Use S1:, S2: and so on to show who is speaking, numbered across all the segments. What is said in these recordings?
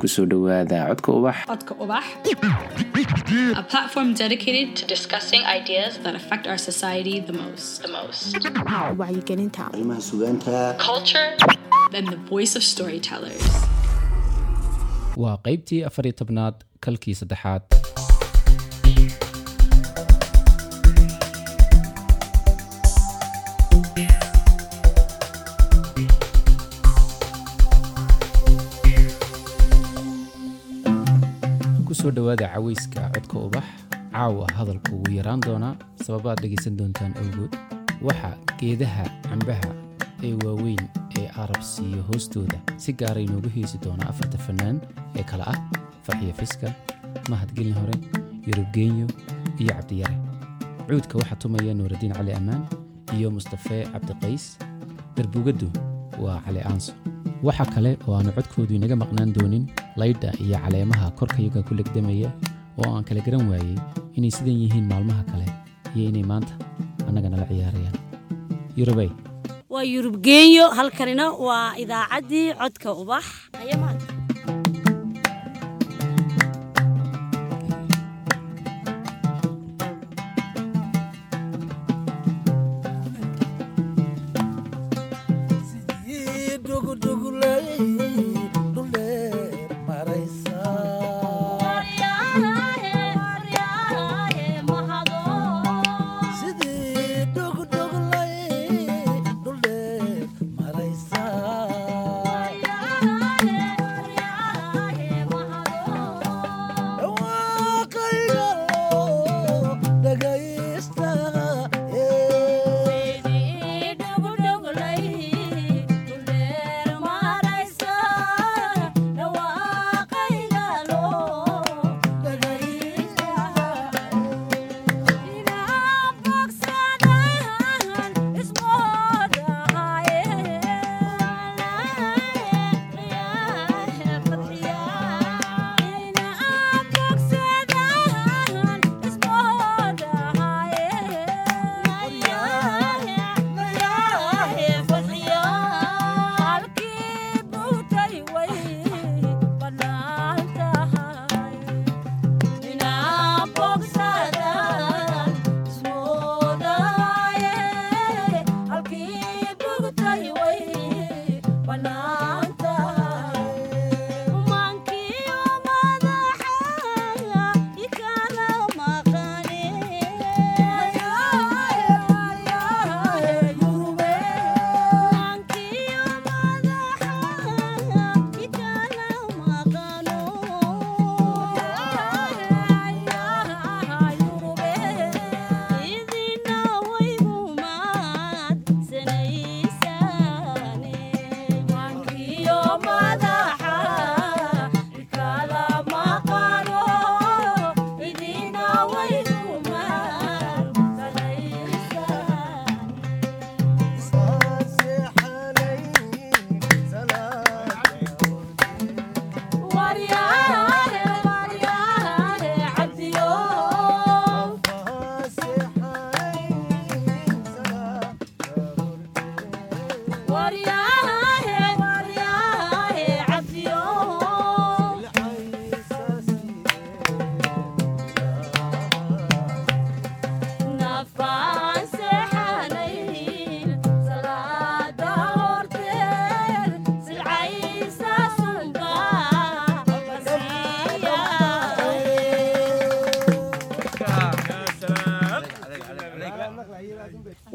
S1: ku soo codka ubax
S2: Codka Ubax, a platform dedicated to discussing ideas that affect our society the most. The most.
S3: wacyigelinta
S4: arrimaha sugaanta
S2: Culture and the voice of storytellers.
S5: waa qaybtii afar iyo tobnaad kalkii saddexaad ku soo dhowaada cawayska codka ubax. Caawa hadalku wuu yaraan doonaa sababaad dhegaysan doontaan awgood. Waxa geedaha cambaha ee waaweyn ee arab siiyo hoostooda si gaara inoogu heesi doona afarta fannaan ee kale ah. Farxiyo fiska mahadgelin hore yurubgeenyo iyo cabdiyare cuudka waxaa tumaya nuuraddiin cali ammaan iyo mustafee cabdiqays darbugaddu waa cali aanso waxa kale oo aanu codkoodu inaga maqnaan doonin laydha iyo caleemaha korkayaga ku legdamaya oo aan kala garan waayey inay sidan yihiin maalmaha kale iyo inay maanta annaga nala ciyaarayaan. Yurubey
S6: waa yurubgeenyo halkanina waa idaacaddii codka ubax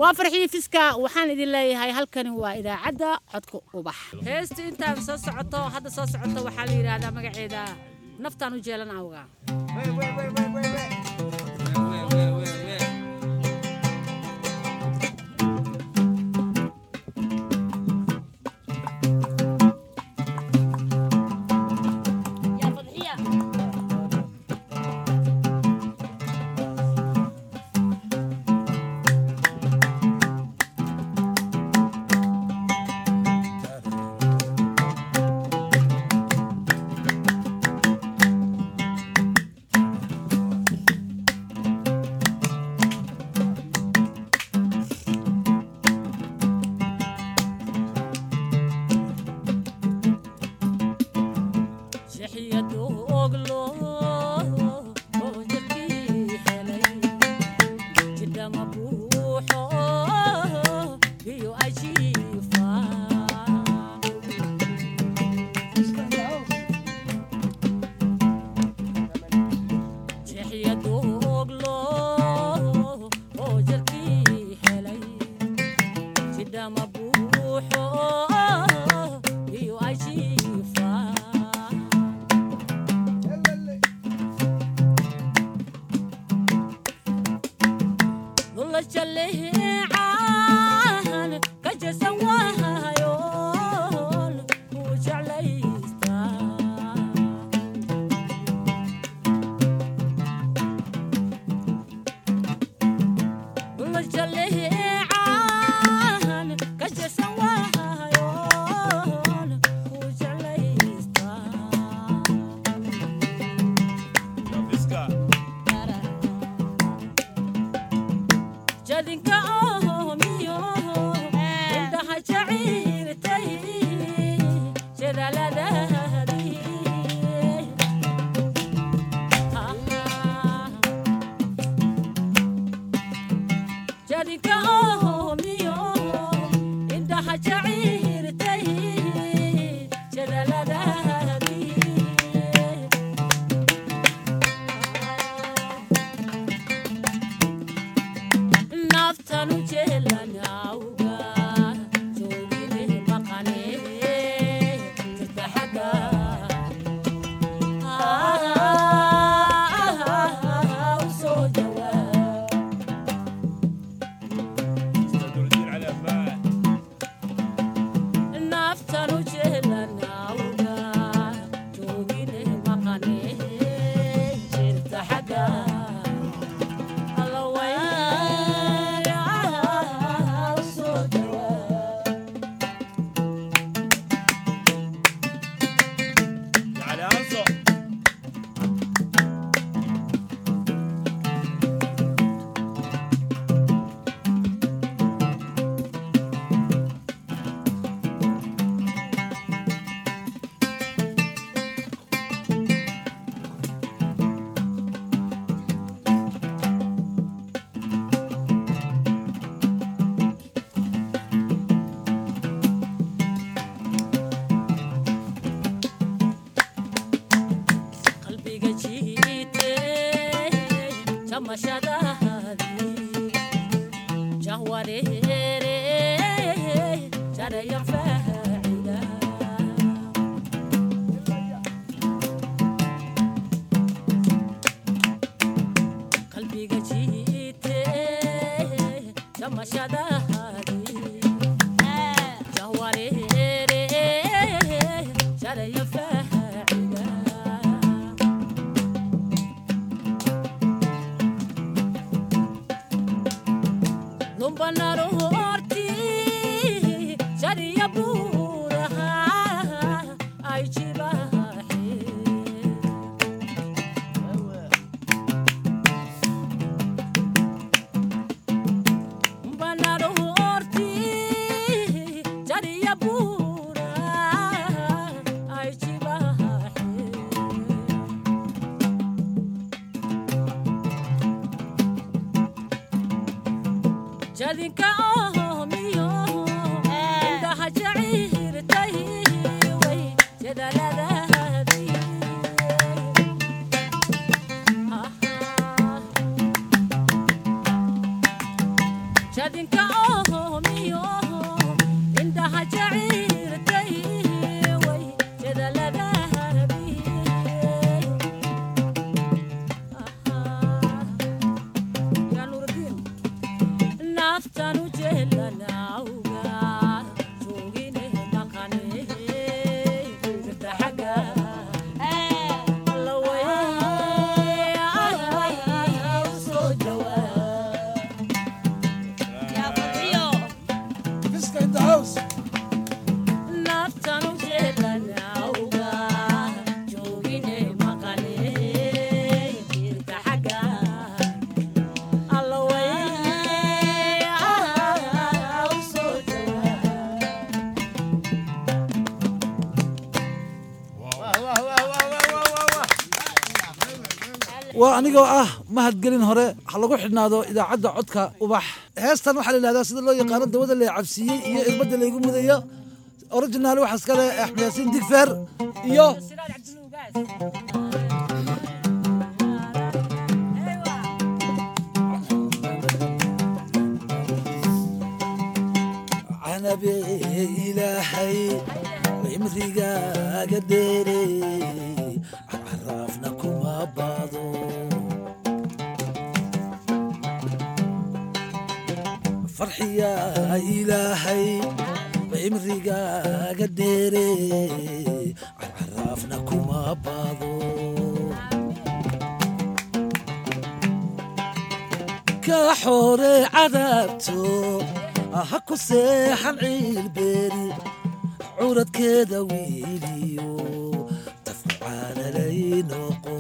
S6: waa farxii fiska waxaan idin leeyahay halkani waa idaacadda codka ubax. Heesta intaan soo socoto hadda soo socoto waxaa la yidhaahdaa magaceeda naftaan u jeelan awga leh lumbanaro
S1: anigoo ah mahadgelin hore ha lagu xidhnaado idaacadda codka ubax. Heestan waxaa la yidhahdaa sida loo yaqaano dawada la cabsiiyey iyo irbadda laygu mudayo. Originaal waxaa iskale axmed yaasiin digfer iyo canabe ilaahay cimrigaaga dheere baado farxiyaa ilaahay cimrigaaga dheere caraafna kuma baado. Ka xoore cadaabto ha ku seexan ciilbeeri curadkeeda wiiliyo tafcaanalay noqo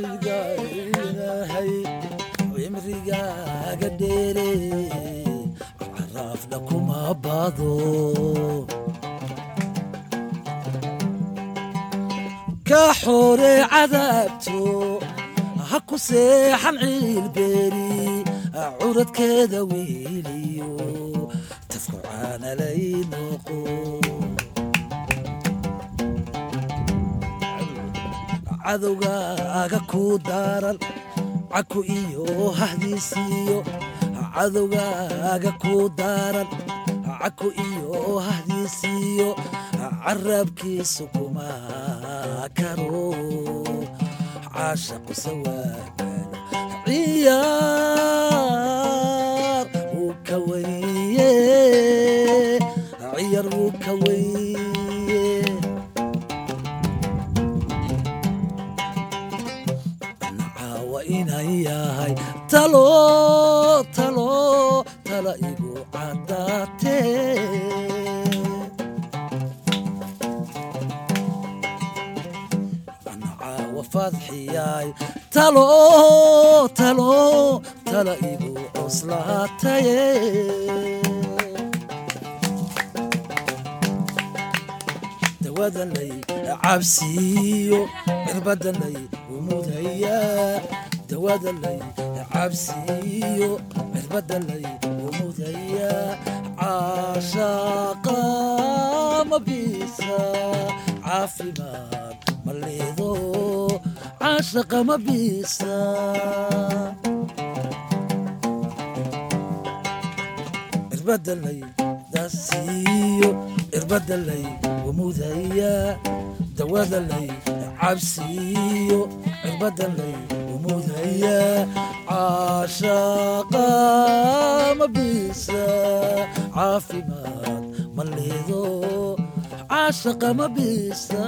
S1: ilaahay cimrigaaga dheere caraafna kuma baado. Ka xoore cadaabto ha ku seexan ciilbeeri curadkeeda wiiliyo tafku caanalay noqo cadowgaaga ku daaran caku iyo hahdiisiiyo cadowgaaga ku daaran caku iyo hahdiisiiyo carabkiisu kuma karo. Caashaqu sawaagan ciyaar wuu ka weye ciyaar wuu ka weye caawa inan yahay talo talo tala igu caddaatee fadxiyaay talo talo tala igu badanay cabsiyo cid badanay umudhaya dawadanay cabsiyo cid badanay umudhaya caashaaqa mabisa caafimaad malido caashaqa mabisa cidbadanay la siiyo irbada lay umudhayaa dawada lay cabsiiyo cirbada lay umudhayaa caashaaqa ma bisa caafimaad ma
S6: lido caashaqa ma bisa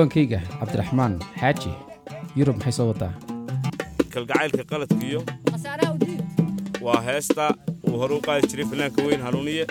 S5: ciwaankayga cabdiraxmaan xaaji yurub maxay soo wataa?
S3: Kalgacaylka
S6: qaladkiyo
S3: waa heesta uu horu qaadi jiray fanaanka weyn hanuuniye.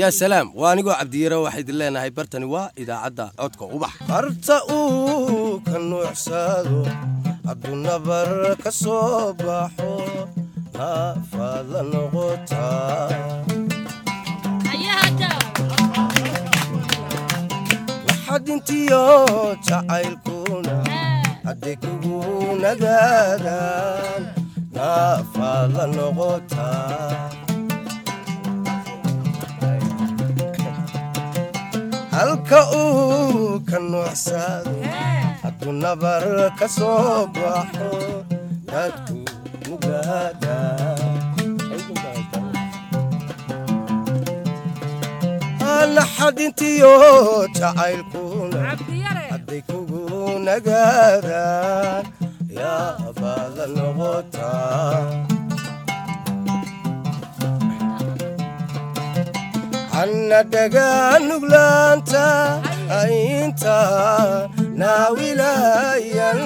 S7: Yaa salaam. Waa anigoo cabdiyaro waxaa idin leenahay. Bartani waa idaacadda codka ubax. Barta uu ka nuucsado hadduu nabar ka soo baxo naafaad noqotaa waxaad intiyo jacaylkuna hadday kugu nagaadaan naafaad noqotaa halka uu ka nuucsado hadduu nabar ka soo baxo dadku nugaada naxadintiyo jacaylkuna hadday kugu nagaadaan yaabaad la noqotaa hanna dhagaa nuglaanta inta naawilayan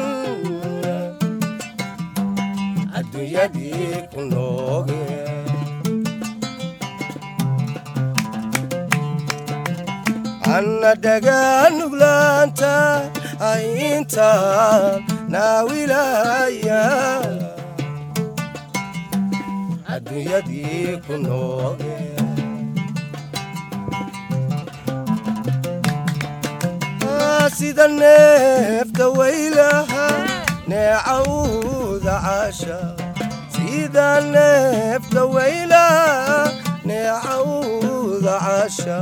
S7: adduunyadii ku nooge hanna dhagaa nuglaanta inta naawilayan adduunyadii ku nooge sida neefta waylaha neecawda caasha sida neefta waylaha neecawda caasha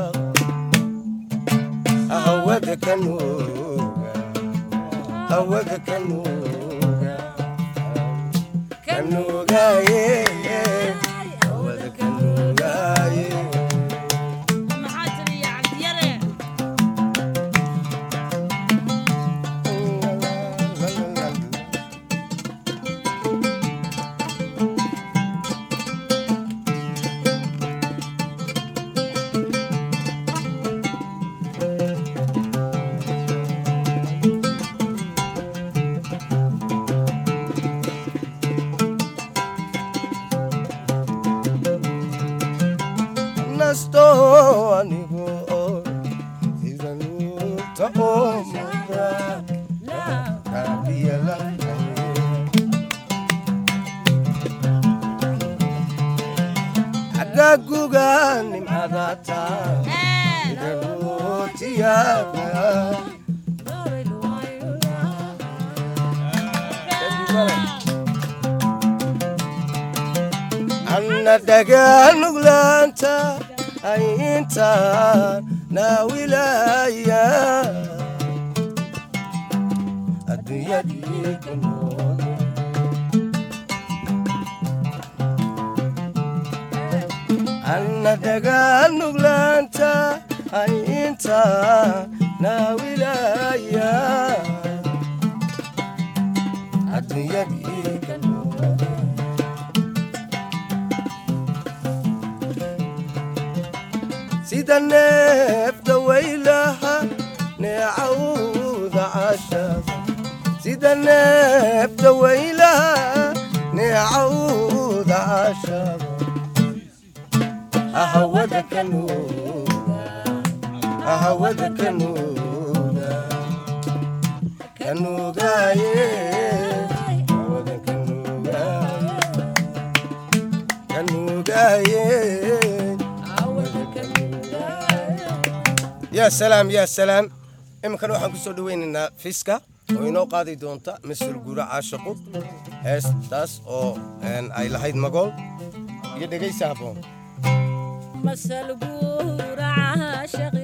S7: hawada ka nuuga hawada ka nuuga anna dhagaan nuglaanta ay intaan naawilaya sida neefta waylaha neecawda cashada yaa salaam iminkan waxaan ku soo dhoweynaynaa fiska oo inoo qaadi doonta mas'uul guura caashaqu heestaas oo ay lahayd magool. Iyo dhegaysa habboon
S6: masal guura caashaqi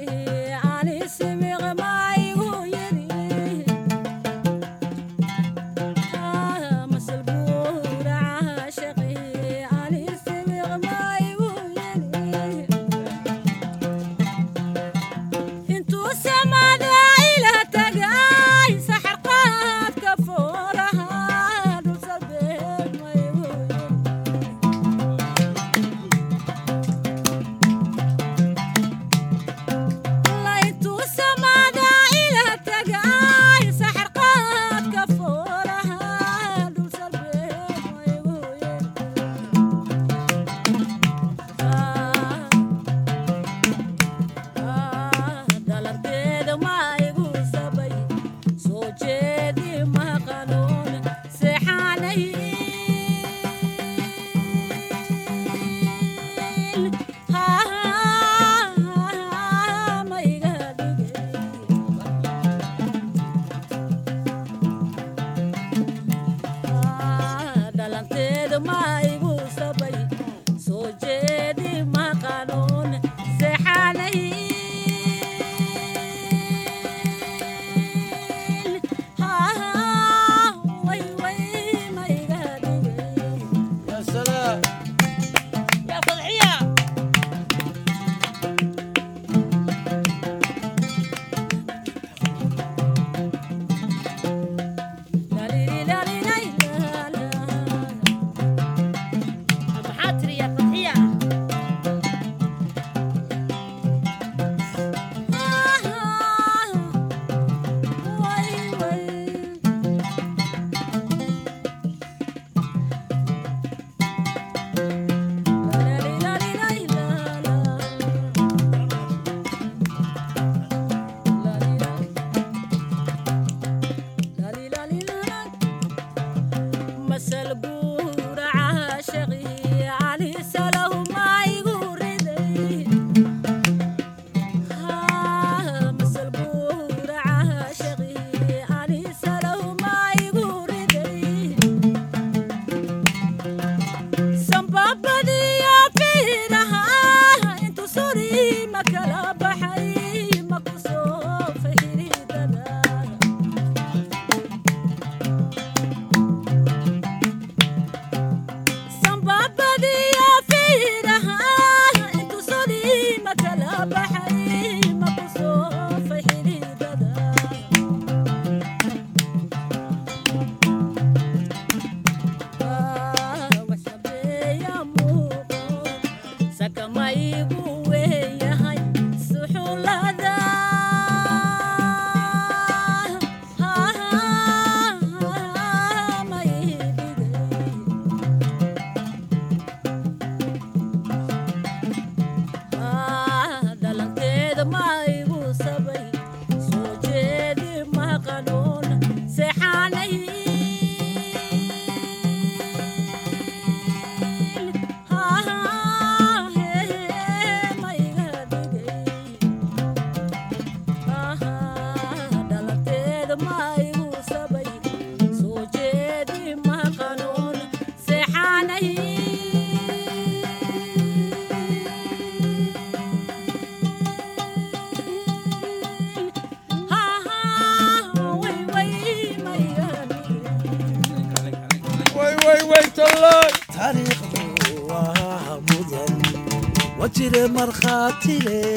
S1: markhaati leh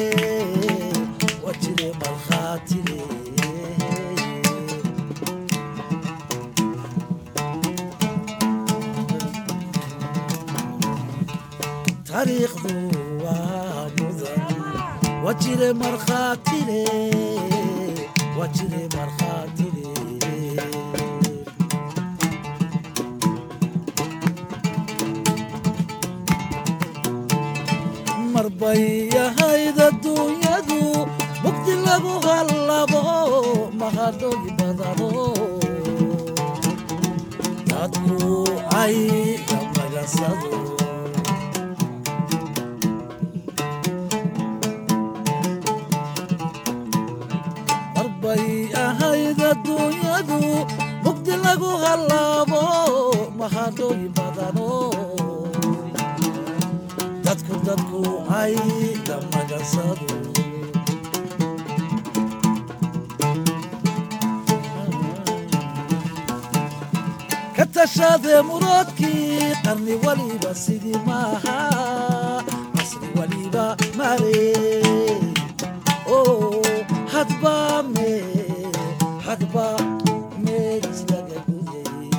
S1: dadku ay marmarbay ahayd adduunyadu dadku ay damagansado tashade muradkii qarni waliba sidii maaha. Casri waliba mare hadba me hadba mejilaga guyey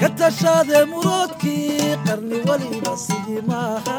S1: ka tashade muradkii qarni waliba sidii maaha.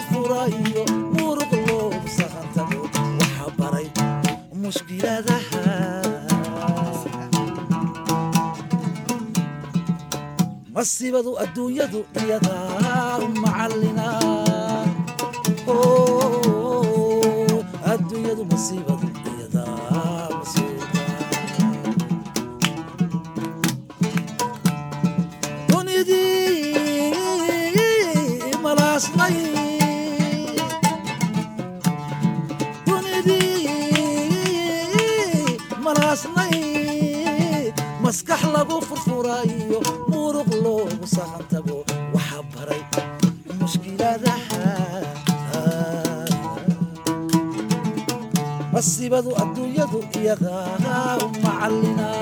S1: casibadu adduunyadu iyadaa u macallina
S7: يغاها ومعلنا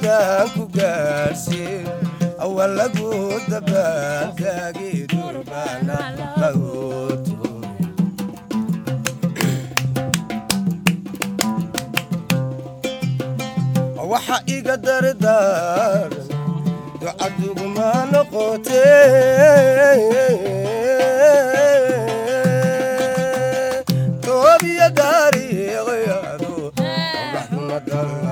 S7: degmadan ku gaadhsiin waa lagu dabaaldagi durbaana lagu waxa iga dardaaran ducaduguma noqote. Toobiya daariiqyadu waxduma dalaali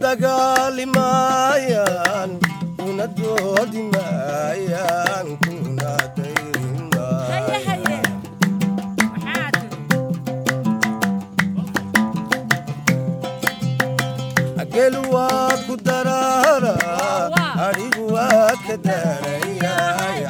S7: dagaali maayaan kuna doodi maayaan kuna dayrin maayaan gel waa ku daraara adhigu waa ka daarayaay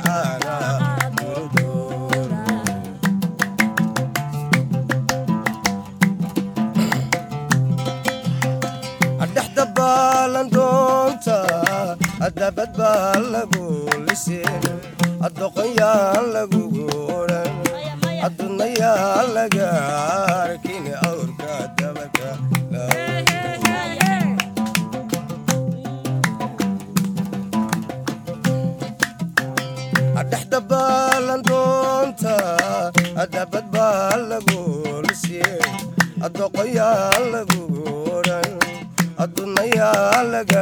S7: baa lagu lisin adoqonyaan lagugu odhan adunayaan laga arkin awrka dabaka dhexda baalan doonta adabad baa lagu lisin adoqonyaan lagugu odhan adunayaan laga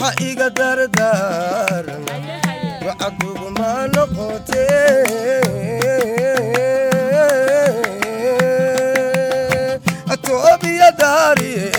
S7: waxa iga dardaaran wacaduguma noqote. Toobiya daariiqyadu